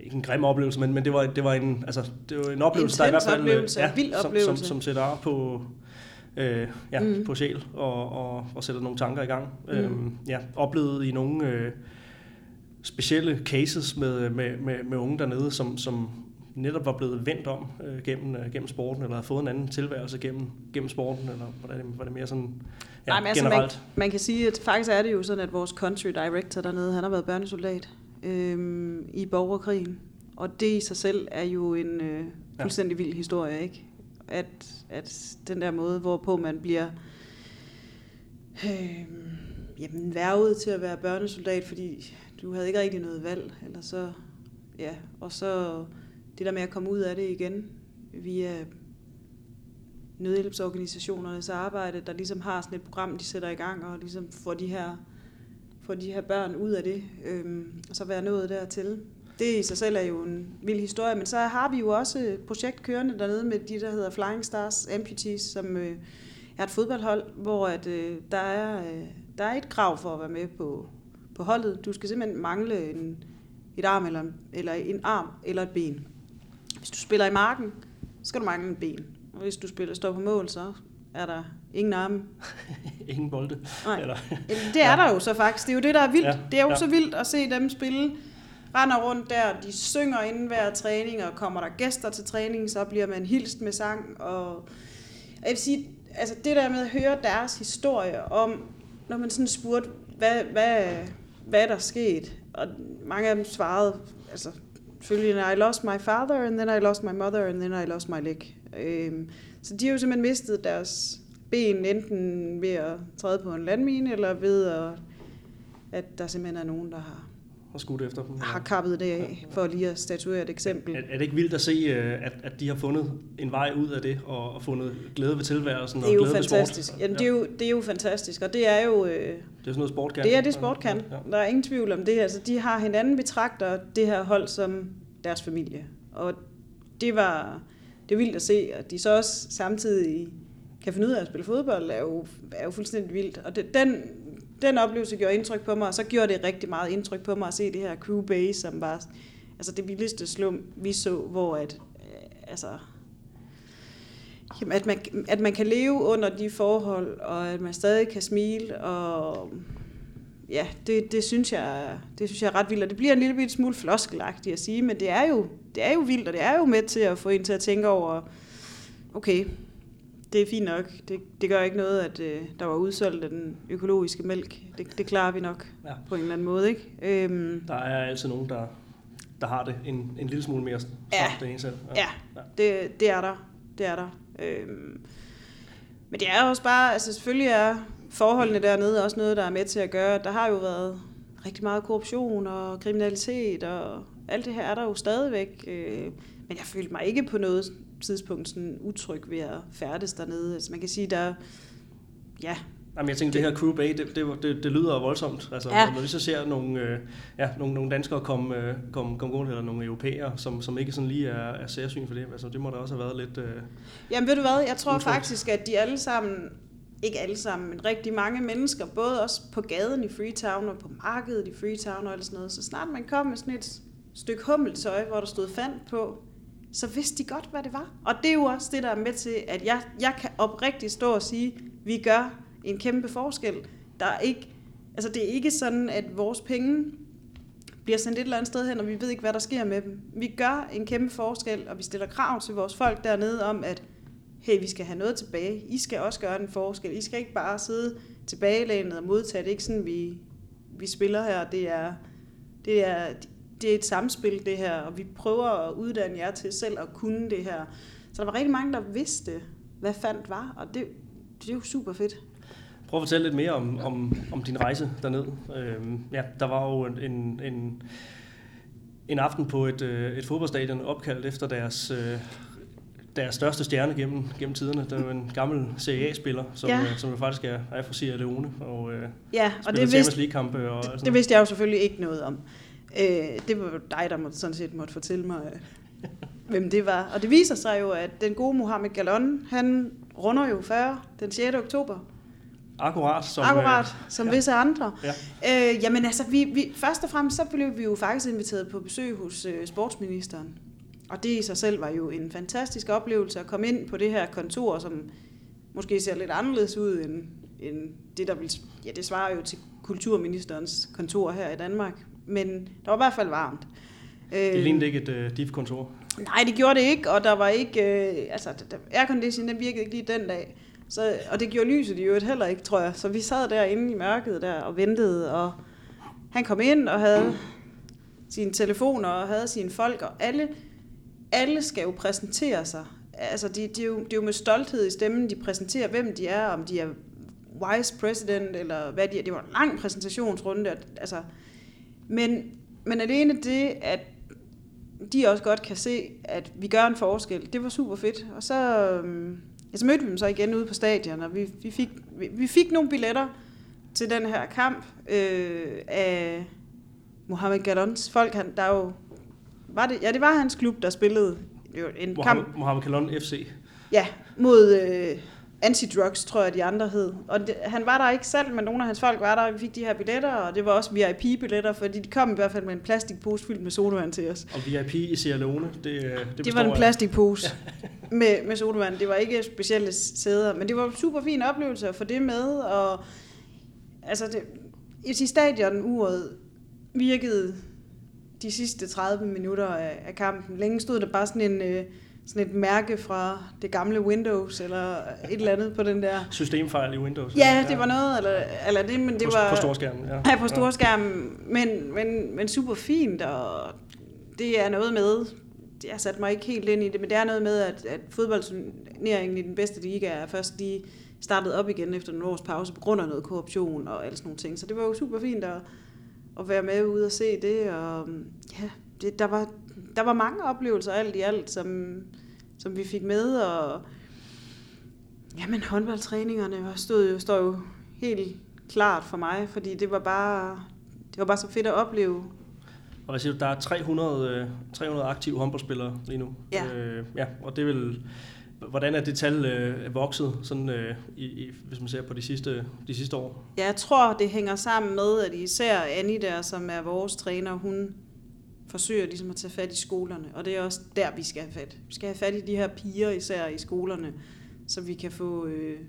ikke en grim oplevelse, men, men det, var, det var en, altså, det var en oplevelse, der i hvert fald oplevelse, ja, vild som, oplevelse. som, som sætter ar på, øh, ja, mm. på sjæl og, og, og sætter nogle tanker i gang. Mm. Øhm, ja, oplevede I nogle øh, specielle cases med, med, med, med unge dernede, som, som netop var blevet vendt om øh, gennem, øh, gennem sporten, eller har fået en anden tilværelse gennem, gennem sporten, eller var det, var det mere sådan ja, Nej, men altså, generelt? man, man kan sige, at faktisk er det jo sådan, at vores country director dernede, han har været børnesoldat øhm, i borgerkrigen. Og det i sig selv er jo en øh, fuldstændig vild historie, ikke? At, at den der måde, hvorpå man bliver øh, jamen, værvet til at være børnesoldat, fordi du havde ikke rigtig noget valg, eller så, ja, og så det der med at komme ud af det igen via nødhjælpsorganisationernes arbejde, der ligesom har sådan et program, de sætter i gang, og ligesom får de her, får de her børn ud af det, øhm, og så være nået dertil. Det i sig selv er jo en vild historie, men så har vi jo også et projekt kørende dernede med de, der hedder Flying Stars Amputees, som øh, er et fodboldhold, hvor at, øh, der, er, øh, der er et krav for at være med på, på holdet. Du skal simpelthen mangle en, et arm eller, eller en arm eller et ben. Hvis du spiller i marken, så skal du mangle en ben. Og hvis du spiller står på mål, så er der ingen arme. *laughs* Ingen bolde? Nej. Eller, Det er ja. der jo så faktisk. Det er jo det, der er vildt. Ja. Det er jo ja. så vildt at se dem spille. Render rundt der, de synger inden hver træning, og kommer der gæster til træning, så bliver man hilst med sang. Og jeg vil sige, altså det der med at høre deres historie om, når man sådan spurgte, hvad, hvad, hvad der skete. Og mange af dem svarede, altså følgende, I lost my father, and then I lost my mother, and then I lost my leg. Øhm, så de har jo simpelthen mistet deres ben, enten ved at træde på en landmine, eller ved at, at der simpelthen er nogen, der har, og skudt efter dem? har kappet det af, for lige at statuere et eksempel. Er, er det ikke vildt at se, øh, at, at de har fundet en vej ud af det, og, og fundet glæde ved tilværelsen Det er og jo glæde ved fantastisk. sport? Jamen, det, er jo, det er jo fantastisk, og det er jo... Øh, Det er sådan noget sport kan. Det er det, sport kan. Ja. Der er ingen tvivl om det. Altså, de har hinanden betragter det her hold som deres familie. Og det var det er vildt at se, at de så også samtidig kan finde ud af at spille fodbold, er jo, er jo fuldstændig vildt. Og det, den, den oplevelse gjorde indtryk på mig, og så gjorde det rigtig meget indtryk på mig at se det her Crew Bay, som var altså det vildeste slum, vi så, hvor at, øh, altså, jamen, at, man, at man kan leve under de forhold, og at man stadig kan smile, og ja, det, det, synes jeg, det synes jeg er ret vildt, og det bliver en lille bitte smule floskelagtigt at sige, men det er, jo, det er jo vildt, og det er jo med til at få en til at tænke over, okay, det er fint nok, det, det gør ikke noget, at øh, der var udsolgt af den økologiske mælk, det, det klarer vi nok Ja. på en eller anden måde, ikke? Øhm, Der er altid nogen, der, der har det en, en lille smule mere Ja. det ene selv. Ja, det, det er der. Det er der. Øhm, men det er også bare, altså selvfølgelig er forholdene dernede også noget, der er med til at gøre. Der har jo været rigtig meget korruption og kriminalitet, og alt det her er der jo stadigvæk. Øh, men jeg følte mig ikke på noget tidspunkt sådan utryg ved at færdes dernede. Altså man kan sige, der ja, Jamen, jeg tænker, det her Crew Bay, det, det, det, det lyder voldsomt. Altså, Ja. Når vi så ser nogle, øh, ja, nogle, nogle danskere komme øh, kom, kom gående, eller nogle europæere, som, som ikke sådan lige er, er særsyn for det, altså, det må da også have været lidt... Øh, Jamen ved du hvad, jeg tror Utrygt. faktisk, at de alle sammen, ikke alle sammen, men rigtig mange mennesker, både også på gaden i Freetown og på markedet i Freetown og sådan noget, så snart man kom med sådan et stykke hummeltøj, hvor der stod fandt på, så vidste de godt, hvad det var. Og det er jo også det, der er med til, at jeg, jeg kan oprigtigt stå og sige, vi gør en kæmpe forskel. Der er ikke, altså det er ikke sådan, at vores penge bliver sendt et eller andet sted hen, og vi ved ikke, hvad der sker med dem. Vi gør en kæmpe forskel, og vi stiller krav til vores folk dernede om, at hey, vi skal have noget tilbage. I skal også gøre en forskel. I skal ikke bare sidde tilbagelænet og modtage. Det er ikke sådan, vi, vi spiller her. Det er, det, er, det er et samspil, det her, og vi prøver at uddanne jer til selv at kunne det her. Så der var rigtig mange, der vidste, hvad fandt var, og det, det er jo super fedt. Prøv at fortælle lidt mere om, om, om din rejse derned. Øhm, ja, der var jo en, en, en aften på et, øh, et fodboldstadion opkaldt efter deres, øh, deres største stjerne gennem, gennem tiderne. Der var en gammel Serie A-spiller, som, Ja. ja. som jo faktisk er, er fra Sierra Leone og øh, Ja, og det vidste, League-kampe. Og det, det vidste jeg jo selvfølgelig ikke noget om. Øh, det var jo dig, der måtte, sådan set måtte fortælle mig, øh, hvem det var. Og det viser sig jo, at den gode Mohamed Galon, han runder jo 40 den 6. oktober. Akkurat. Som, Akkurat, øh, som ja. visse andre. Ja. Øh, jamen altså, vi, vi, først og fremmest så blev vi jo faktisk inviteret på besøg hos øh, sportsministeren. Og det i sig selv var jo en fantastisk oplevelse at komme ind på det her kontor, som måske ser lidt anderledes ud end, end det, der vil... Ja, det svarer jo til kulturministerens kontor her i Danmark. Men der var i hvert fald varmt. Det lignede ikke et uh, DIF-kontor. Nej, det gjorde det ikke, og der var ikke... Øh, altså, aircondition, den virkede ikke lige den dag. Så, og det gjorde lyset jo heller ikke, tror jeg. Så vi sad derinde i mørket der og ventede, og han kom ind og havde sine telefoner og havde sine folk, og alle, alle skal jo præsentere sig. Altså, de, de er jo, det er jo med stolthed i stemmen, de præsenterer, hvem de er, om de er vice president, eller hvad de er. Det var en lang præsentationsrunde. Altså, men, men alene det, at de også godt kan se, at vi gør en forskel, det var super fedt. Og så, øhm, ja, så mødte vi dem så igen ude på stadion, og vi, vi, fik, vi, vi fik nogle billetter til den her kamp øh, af Mohamed Galons folk. Han, der er jo, var det, ja, det var hans klub, der spillede en Mohamed, kamp. Mohamed Galon FC. Ja, mod øh, Antidrugs, tror jeg, de andre hed. Og det, han var der ikke selv, men nogle af hans folk var der, og vi fik de her billetter, og det var også VIP-billetter, fordi de kom i hvert fald med en plastikpose fyldt med sodavand til os. Og VIP i Sierra Leone, det, det, det var en plastikpose *laughs* med, med sodavand. Det var ikke specielle sæder, men det var en super fin oplevelse at få det med, og altså det, i stadion uret virkede de sidste 30 minutter af, af kampen. Længe stod der bare sådan en... Øh, sådan et mærke fra det gamle Windows, eller et eller andet på den der... Systemfejl i Windows. Ja, det var noget, eller, eller det, men det på, var... På storskærmen, ja. Ja, på storskærmen, men, men, men super fint, og det er noget med, jeg satte mig ikke helt ind i det, men det er noget med, at, at fodboldturneringen i den bedste liga er først lige startet op igen efter en års pause på grund af noget korruption og alle sådan nogle ting. Så det var jo super fint at, at være med ude og se det, og ja, det, der, var, der var mange oplevelser alt i alt, som, som vi fik med, og jamen håndboldtræningerne stod jo, står jo helt klart for mig, fordi det var bare, det var bare så fedt at opleve. Og hvad siger du, der er 300, 300 aktive håndboldspillere lige nu. Ja. Øh, ja og det vil, hvordan er det tal øh, vokset, sådan, øh, i, i, hvis man ser på de sidste, de sidste år? Ja, jeg tror, det hænger sammen med, at især Annie der, som er vores træner, hun forsøger ligesom at tage fat i skolerne, og det er også der, vi skal have fat. Vi skal have fat i de her piger, især i skolerne, så vi kan få, øh,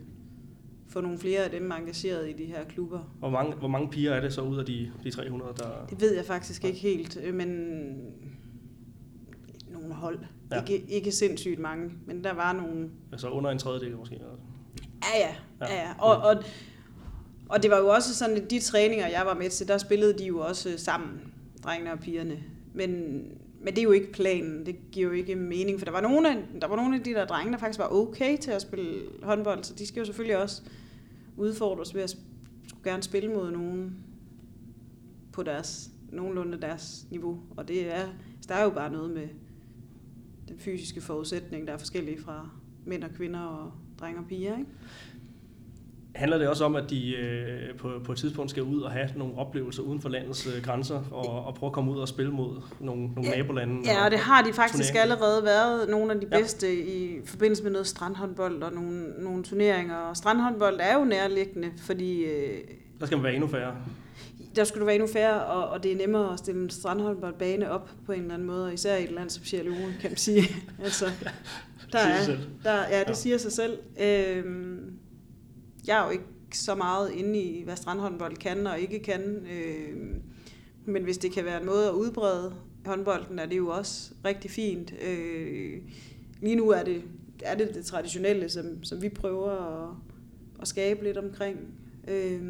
få nogle flere af dem engageret i de her klubber. Hvor mange, hvor mange piger er det så ud af de, de 300, der... Det ved jeg faktisk ikke helt, øh, men nogle hold. Ja. Ikke, ikke sindssygt mange, men der var nogle... Altså under en tredjedel måske? Ja, ja. ja. ja. Og, og, og det var jo også sådan, at de træninger, jeg var med til, der spillede de jo også sammen, drengene og pigerne. Men, men det er jo ikke planen. Det giver jo ikke mening, for der var nogle af, der var nogle af de der drenge, der faktisk var okay til at spille håndbold, så de skal jo selvfølgelig også udfordres ved at skulle gerne spille mod nogen på deres nogenlunde deres niveau. Og det er, der er jo bare noget med den fysiske forudsætning, der er forskellige fra mænd og kvinder og drenge og piger. Ikke? Handler det også om, at de øh, på, på et tidspunkt skal ud og have nogle oplevelser uden for landets øh, grænser, og, og prøve at komme ud og spille mod nogle, nogle ja, nabolande? Ja, og det har de faktisk turneringer. allerede været nogle af de bedste ja. i forbindelse med noget strandhåndbold og nogle, nogle turneringer. Og strandhåndbold er jo nærliggende, fordi... Øh, der skal man være endnu færre. Der skulle du være endnu færre, og, og det er nemmere at stille en strandhåndboldbane op på en eller anden måde, og især i et land som Sierra Leone, kan man sige. *laughs* altså, der er, der, ja, det ja. siger sig selv. Øh, jeg er jo ikke så meget inde i, hvad strandhåndbold kan og ikke kan. Øh, men hvis det kan være en måde at udbrede håndbolden, er det jo også rigtig fint. Øh, lige nu er det, er det det traditionelle, som, som vi prøver at, at skabe lidt omkring. Øh,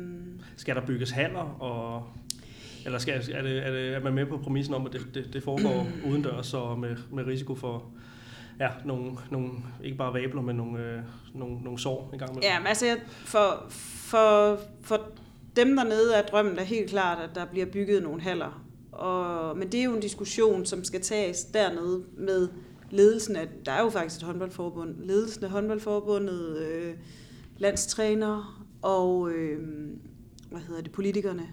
skal der bygges haller, og, eller skal, er, det, er, det, er man med på præmissen om, at det, det, det foregår udendørs og med, med risiko for ja, nogle, nogle, ikke bare vabler, men nogle, øh, nogle, nogle sår i gang med. Ja, men altså for, for, for dem dernede er drømmen da helt klart, at der bliver bygget nogle haller. Og, men det er jo en diskussion, som skal tages dernede med ledelsen af, der er jo faktisk et håndboldforbund, ledelsen af håndboldforbundet, øh, landstræner og, øh, hvad hedder det, politikerne.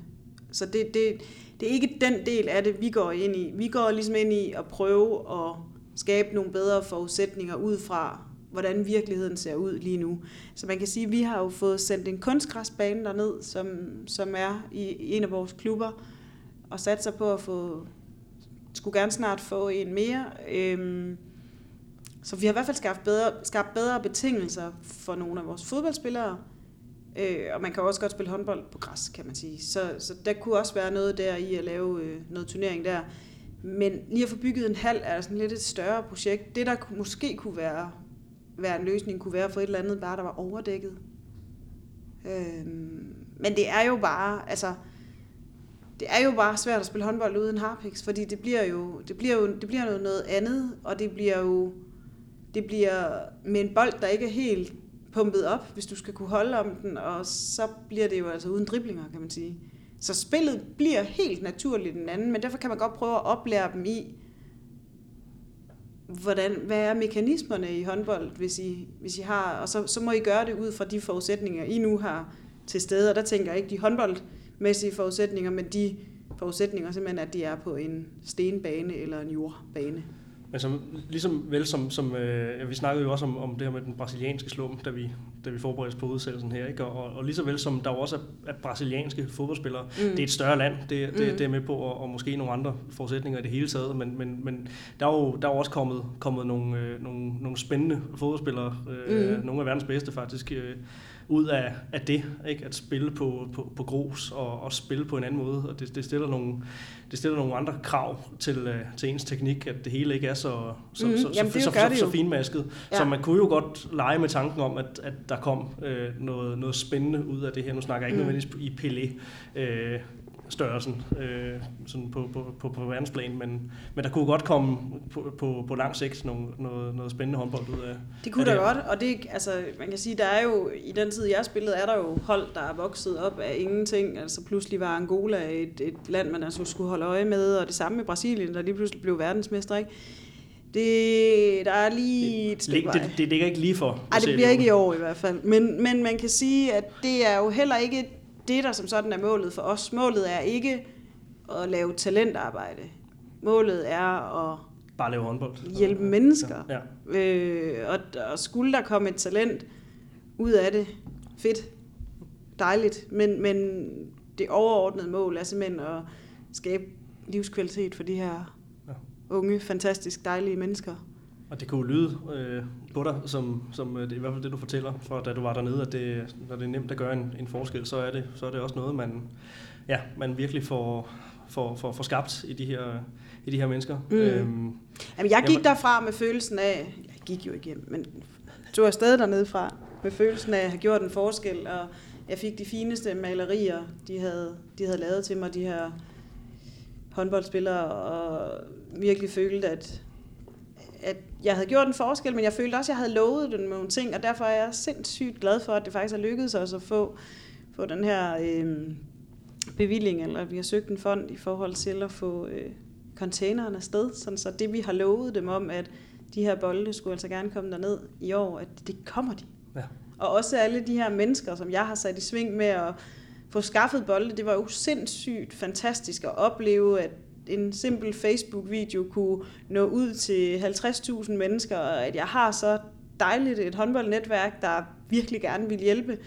Så det, det, det er ikke den del af det, vi går ind i. Vi går ligesom ind i at prøve at skabe nogle bedre forudsætninger ud fra, hvordan virkeligheden ser ud lige nu. Så man kan sige, at vi har jo fået sendt en kunstgræsbane derned, som, som er i en af vores klubber, og sat sig på at få, skulle gerne snart få en mere. Øhm, så vi har i hvert fald skabt bedre, skabt bedre betingelser for nogle af vores fodboldspillere, øh, og man kan også godt spille håndbold på græs, kan man sige. Så, så der kunne også være noget der i at lave øh, noget turnering der. Men lige at få bygget en hal er sådan lidt et større projekt. Det, der måske kunne være, være en løsning, kunne være at få et eller andet bare, der var overdækket. Øhm, men det er jo bare, altså, det er jo bare svært at spille håndbold uden harpix, fordi det bliver jo, det bliver jo det bliver noget, noget andet, og det bliver jo det bliver med en bold, der ikke er helt pumpet op, hvis du skal kunne holde om den, og så bliver det jo altså uden driblinger, kan man sige. Så spillet bliver helt naturligt den anden, men derfor kan man godt prøve at oplære dem i, hvordan, hvad er mekanismerne i håndbold, hvis I, hvis I har, og så, så må I gøre det ud fra de forudsætninger, I nu har til stede, og der tænker jeg ikke de håndboldmæssige forudsætninger, men de forudsætninger simpelthen, at de er på en stenbane eller en jordbane. Men som, ligesom vel som, som øh, vi snakkede jo også om, om det her med den brasilianske slum, da vi, da vi forberedte på udsættelsen her, ikke? Og, og lige så vel som der også er, er brasilianske fodboldspillere, mm. det er et større land, det, det, mm. det er med på, og, og måske nogle andre forudsætninger i det hele taget, men, men, men der er jo der er også kommet, kommet nogle, øh, nogle, nogle spændende fodboldspillere, øh, mm. nogle af verdens bedste faktisk, øh, ud af, af det, ikke? at spille på, på, på grus og, og spille på en anden måde. Og det, det, stiller nogle, det stiller nogle andre krav til, uh, til ens teknik, at det hele ikke er så, så, mm, så, jamen, så, så, så, så finmasket. Ja. Så man kunne jo godt lege med tanken om, at, at der kom uh, noget, noget spændende ud af det her. Nu snakker jeg ikke mm. nødvendigvis i Pelé. Uh, størrelsen øh, sådan på, på, på, på verdensplan, men, men der kunne godt komme på, på, på lang sigt nogle, noget, noget spændende håndbold ud af Det kunne af der godt, og det, altså, man kan sige, der er jo, i den tid jeg spillede, er der jo hold, der er vokset op af ingenting, altså pludselig var Angola et, et land, man altså skulle holde øje med, og det samme med Brasilien, der lige pludselig blev verdensmester, ikke? Det, der er lige et stykke det, det, det ligger ikke lige for. Nej, det bliver ikke i år i hvert fald. Men, men man kan sige, at det er jo heller ikke det, der som sådan er målet for os. Målet er ikke at lave talentarbejde. Målet er at bare lave håndbold. Hjælpe mennesker. Ja. ja. Øh, og, og skulle der komme et talent ud af det, fedt, dejligt. Men, men det overordnede mål er simpelthen at skabe livskvalitet for de her unge, fantastisk dejlige mennesker. Og det kunne lyde øh, på dig, som, som øh, det er i hvert fald det, du fortæller, fra da du var dernede, at det, når det er nemt at gøre en, en forskel, så er, det, så er det også noget, man, ja, man virkelig får, får, får, får skabt i de her, i de her mennesker. Mm. Øhm, Jamen, jeg gik jamen, derfra med følelsen af, jeg gik jo ikke men tog afsted dernede fra, med følelsen af at have gjort en forskel, og jeg fik de fineste malerier, de havde, de havde lavet til mig, de her håndboldspillere, og virkelig følte, at at jeg havde gjort en forskel, men jeg følte også, at jeg havde lovet dem nogle ting, og derfor er jeg sindssygt glad for, at det faktisk har lykkedes os at få, få den her øh, bevilling, eller vi har søgt en fond i forhold til at få øh, containeren afsted, sådan så det vi har lovet dem om, at de her bolde skulle altså gerne komme derned i år, at det kommer de. Ja. Og også alle de her mennesker, som jeg har sat i sving med at få skaffet bolde, det var jo sindssygt fantastisk at opleve, at en simpel Facebook-video kunne nå ud til 50.000 mennesker, og at jeg har så dejligt et håndboldnetværk, der virkelig gerne vil hjælpe.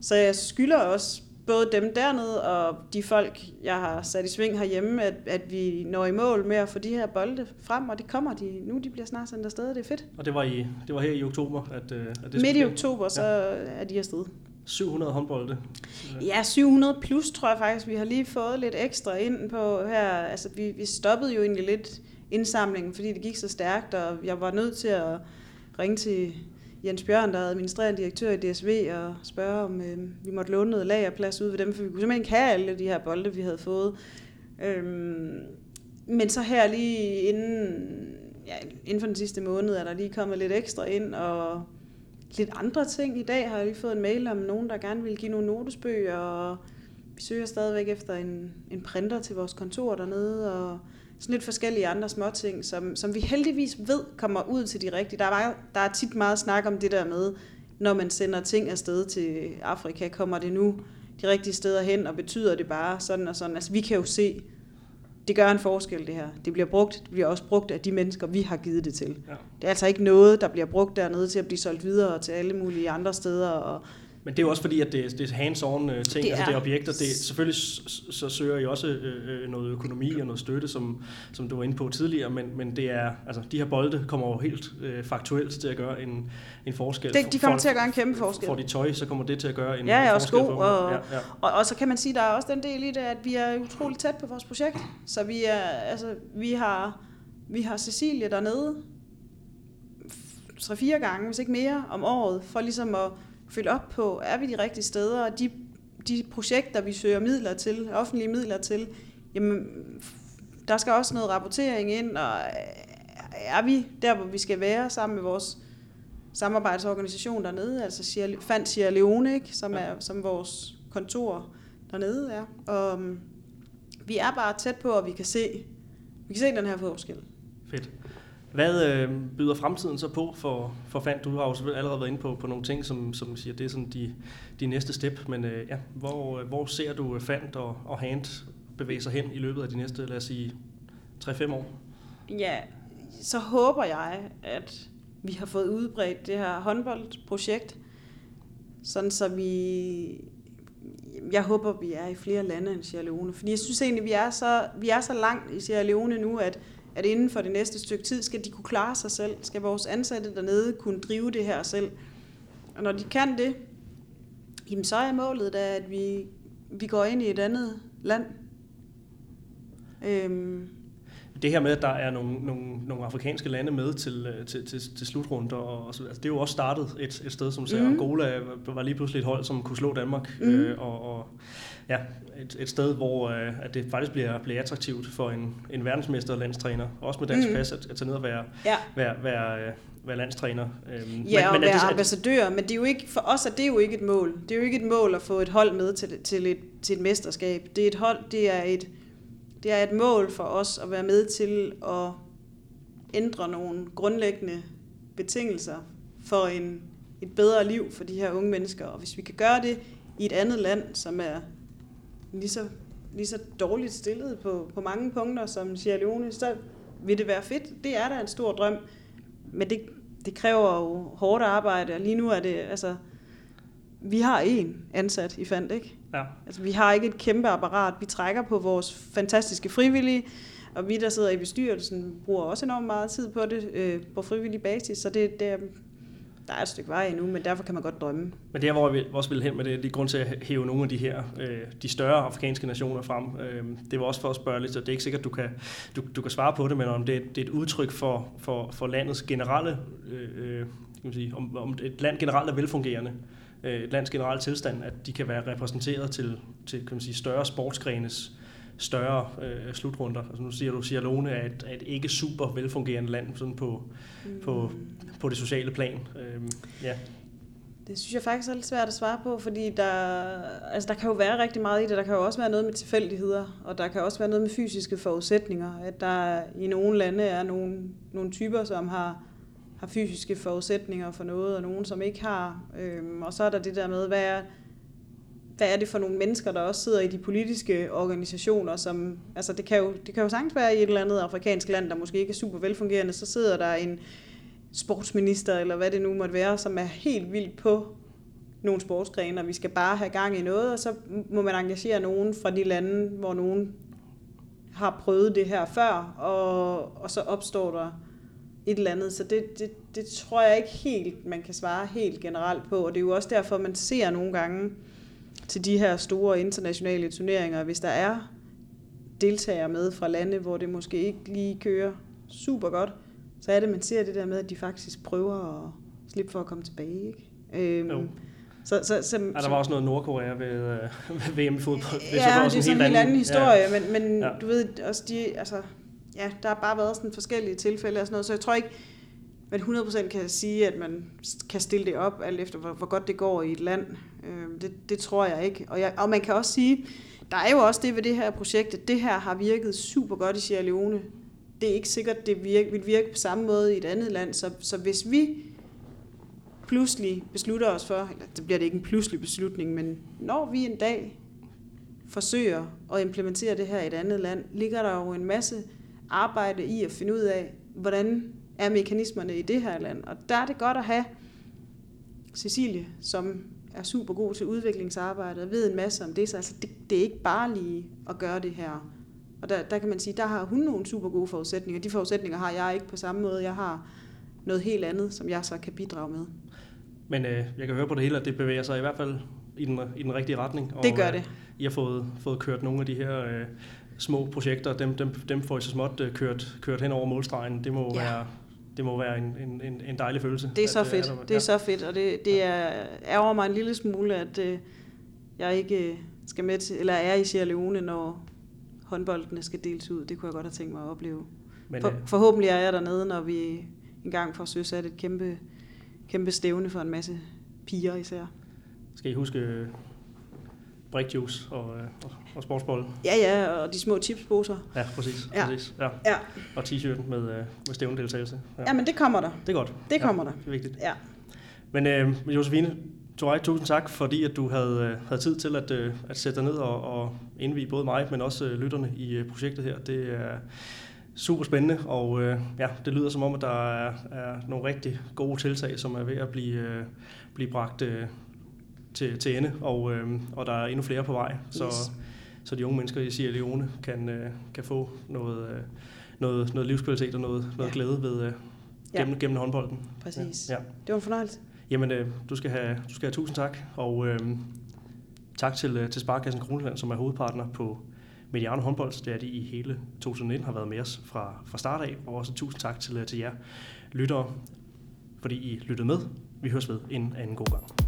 Så jeg skylder også både dem dernede og de folk, jeg har sat i sving herhjemme, at, at vi når i mål med at få de her bolde frem, og det kommer de nu. De bliver snart sendt afsted, det er fedt. Og det var, i, det var her i oktober? At, øh, at det Midt i oktober, så ja. er de afsted. 700 håndbolde? Ja, 700 plus tror jeg faktisk. Vi har lige fået lidt ekstra ind på her. Altså, vi, vi stoppede jo egentlig lidt indsamlingen, fordi det gik så stærkt, og jeg var nødt til at ringe til Jens Bjørn, der er administrerende direktør i DSV, og spørge, om øh, vi måtte låne noget lagerplads ud ved dem, for vi kunne simpelthen ikke have alle de her bolde, vi havde fået. Øhm, men så her lige inden, ja, inden for den sidste måned, er der lige kommet lidt ekstra ind, og lidt andre ting. I dag har jeg lige fået en mail om nogen, der gerne vil give nogle notesbøger, og vi søger stadigvæk efter en, en printer til vores kontor dernede, og sådan lidt forskellige andre småting, som, som vi heldigvis ved kommer ud til de rigtige. Der er, meget, der er tit meget snak om det der med, når man sender ting afsted til Afrika, kommer det nu de rigtige steder hen, og betyder det bare sådan og sådan. Altså vi kan jo se, det gør en forskel, det her. Det bliver brugt, det bliver også brugt af de mennesker, vi har givet det til. Ja. Det er altså ikke noget, der bliver brugt dernede til at blive solgt videre til alle mulige andre steder. Og Men det er jo også fordi, at det, det er hands-on øh, ting, Det altså det er- er objekter. Det, selvfølgelig så søger I også øh, øh, noget økonomi og noget støtte, som, som du var inde på tidligere, men, men det er, altså, de her bolde kommer jo helt øh, faktuelt til at gøre en, en forskel. det, de kommer For- til at gøre en kæmpe forskel. Får de tøj, så kommer det til at gøre en Ja, ja, forskel sko, for og- ja, ja. Og, og så kan man sige, der er også den del i det, at vi er utroligt tæt på vores projekt. Så vi er, altså, vi har, vi har Cecilie dernede tre-fire gange, hvis ikke mere, om året, for ligesom at følge op på, er vi de rigtige steder, og de, de projekter, vi søger midler til, offentlige midler til, jamen, der skal også noget rapportering ind, og er vi der, hvor vi skal være sammen med vores samarbejdsorganisation dernede, altså Sierra- fandt Sierra Leone, ikke? Som, er, som vores kontor dernede er. Og um, vi er bare tæt på, at vi kan se, vi kan se den her forskel. Fedt. Hvad øh, byder fremtiden så på for, for Fand? Du har jo selvfølgelig allerede været inde på, på nogle ting, som, som siger, det er sådan de, de næste step, men øh, ja, hvor, øh, hvor ser du øh, Fand og, og Hand bevæge sig hen i løbet af de næste, lad os sige, 3-5 år? Ja, så håber jeg, at vi har fået udbredt det her håndboldprojekt, sådan så vi... Jeg håber, vi er i flere lande end Sierra Leone. Fordi jeg synes egentlig, vi er så, vi er så langt i Sierra Leone nu, at, at inden for det næste stykke tid skal de kunne klare sig selv. Skal vores ansatte dernede kunne drive det her selv. Og når de kan det, jamen så er målet da, at vi, vi går ind i et andet land. Øhm, det her med, at der er nogle, nogle, nogle afrikanske lande med til, øh, til, til, til slutrunder, og, og så, altså, det er jo også startet et, et sted, som Mhm. mm. Angola var lige pludselig et hold, som kunne slå Danmark, Mhm. øh, og, og ja, et, et sted, hvor øh, at det faktisk bliver, bliver attraktivt for en, en verdensmester landstræner, også med dansk mm. pas, at, at tage ned og være, ja. være, være, øh, være landstræner. Øhm, Ja, og er være det ambassadør, men det er jo ikke, for os er det jo ikke et mål. Det er jo ikke et mål at få et hold med til, til, et, til et mesterskab. Det er et hold, det er et, det er et mål for os at være med til at ændre nogle grundlæggende betingelser for en, et bedre liv for de her unge mennesker. Og hvis vi kan gøre det i et andet land, som er lige så, lige så dårligt stillet på, på mange punkter som Sierra Leone, så vil det være fedt. Det er da en stor drøm. Men det, det kræver jo hårdt arbejde, og lige nu er det, altså, vi har én ansat i Fandt, ikke? Ja. Altså, vi har ikke et kæmpe apparat. Vi trækker på vores fantastiske frivillige, og vi, der sidder i bestyrelsen, bruger også enormt meget tid på det øh, på frivillig basis, så det, det, er- der er et stykke vej endnu, men derfor kan man godt drømme. Men det er, hvor vi også vil hen med det, det er grund til at hæve nogle af de her, øh, de større afrikanske nationer frem. Øh, det var også for at spørge lidt, så det er ikke sikkert, du kan, du, du kan svare på det, men om det, er- det er et udtryk for, for, for landets generelle, øh, øh, kan man sige, om, om et land generelt er velfungerende, øh, et lands generelle tilstand, at de kan være repræsenteret til, til kan man sige, større sportsgrenes større øh, slutrunder. Altså nu siger du, at Leone er et, et ikke super velfungerende land sådan på, på, på det sociale plan. Øh, ja. Det synes jeg faktisk er lidt svært at svare på, fordi der, altså der kan jo være rigtig meget i det. Der kan jo også være noget med tilfældigheder, og der kan også være noget med fysiske forudsætninger. At der i nogle lande er nogle, nogle typer, som har, har fysiske forudsætninger for noget, og nogen, som ikke har. Øhm, og så er der det der med, hvad er, hvad er det for nogle mennesker, der også sidder i de politiske organisationer, som, altså det kan jo, det kan jo sagtens være i et eller andet afrikansk land, der måske ikke er super velfungerende, så sidder der en sportsminister, eller hvad det nu måtte være, som er helt vildt på nogle sportsgrene, og vi skal bare have gang i noget, og så må man engagere nogen fra de lande, hvor nogen har prøvet det her før, og, og så opstår der et eller andet. Så det, det, det tror jeg ikke helt, man kan svare helt generelt på, og det er jo også derfor, man ser nogle gange til de her store internationale turneringer, hvis der er deltagere med fra lande, hvor det måske ikke lige kører super godt, så er det, man ser det der med, at de faktisk prøver at slippe for at komme tilbage. Ikke? Øhm, Jo. så, så, så, Ja, der var også noget Nordkorea ved, øh, *laughs* ved VM i fodbold. Ja, det er sådan en helt anden historie, ja. men, men ja. du ved, også de, altså, ja, der har bare været sådan forskellige tilfælde og sådan noget, så jeg tror ikke, man 100% kan sige, at man kan stille det op, alt efter hvor, hvor godt det går i et land. Øh, det, det tror jeg ikke. Og, jeg, og man kan også sige, der er jo også det ved det her projekt, at det her har virket super godt i Sierra Leone. Det er ikke sikkert, det virke, vil virke på samme måde i et andet land, så, så hvis vi pludselig beslutter os for, eller det bliver det ikke en pludselig beslutning, men når vi en dag forsøger at implementere det her i et andet land, ligger der jo en masse arbejde i at finde ud af, hvordan er mekanismerne i det her land. Og der er det godt at have Cecilie, som er super god til udviklingsarbejde og ved en masse om det, så altså det, det er ikke bare lige at gøre det her. Og der, der kan man sige, der har hun nogle super gode forudsætninger. De forudsætninger har jeg ikke på samme måde. Jeg har noget helt andet, som jeg så kan bidrage med. Men øh, jeg kan høre på det hele, at det bevæger sig i hvert fald i den, i den rigtige retning. Og, det gør det. Øh, I har fået, fået kørt nogle af de her øh, små projekter, dem, dem, dem får I så småt øh, kørt, kørt hen over målstregen. Det må ja. være det må være en, en, en dejlig følelse. Det er så at, fedt. At, det er så fedt, og det, det er, ærger mig en lille smule, at øh, jeg ikke øh, skal med til, eller er i Sierra Leone, når håndboldene skal deles ud. Det kunne jeg godt have tænkt mig at opleve. Men, For, øh, forhåbentlig er jeg dernede, når vi engang får søsat et kæmpe, kæmpe stævne for en masse piger især. Skal I huske brikjuice og, øh, og, og sportsbold. Ja, ja, og de små chipsposer. Ja, præcis. Ja. præcis. Ja. ja. Og t-shirten med, øh, med stævndeltagelse. Ja. ja, men det kommer der. Det er godt. Det kommer ja, der. Det er vigtigt. Ja. Men øh, Josefine, Torej, tusind tak, fordi at du havde, øh, havde tid til at, at sætte dig ned og, og indvige både mig, men også lytterne i projektet her. Det er super spændende, og ja, det lyder som om, at der er, er nogle rigtig gode tiltag, som er ved at blive, blive bragt til, til ende, og, øh, og der er endnu flere på vej. Så, yes. så de unge mennesker i Sierra Leone kan, øh, kan få noget, øh, noget, noget livskvalitet og noget, noget ja. glæde ved øh, gennem, ja. gennem håndbolden. Præcis. Ja. ja. Det var en fornøjelse. Jamen, øh, du, skal have, du skal have tusind tak, og øh, tak til, øh, til Sparkassen Kroneland, som er hovedpartner på Mediano håndbold. Det er de i hele 2019 har været med os fra, fra start af, og også tusind tak til, øh, til jer lyttere, fordi I lyttede med. Vi høres ved en anden god gang.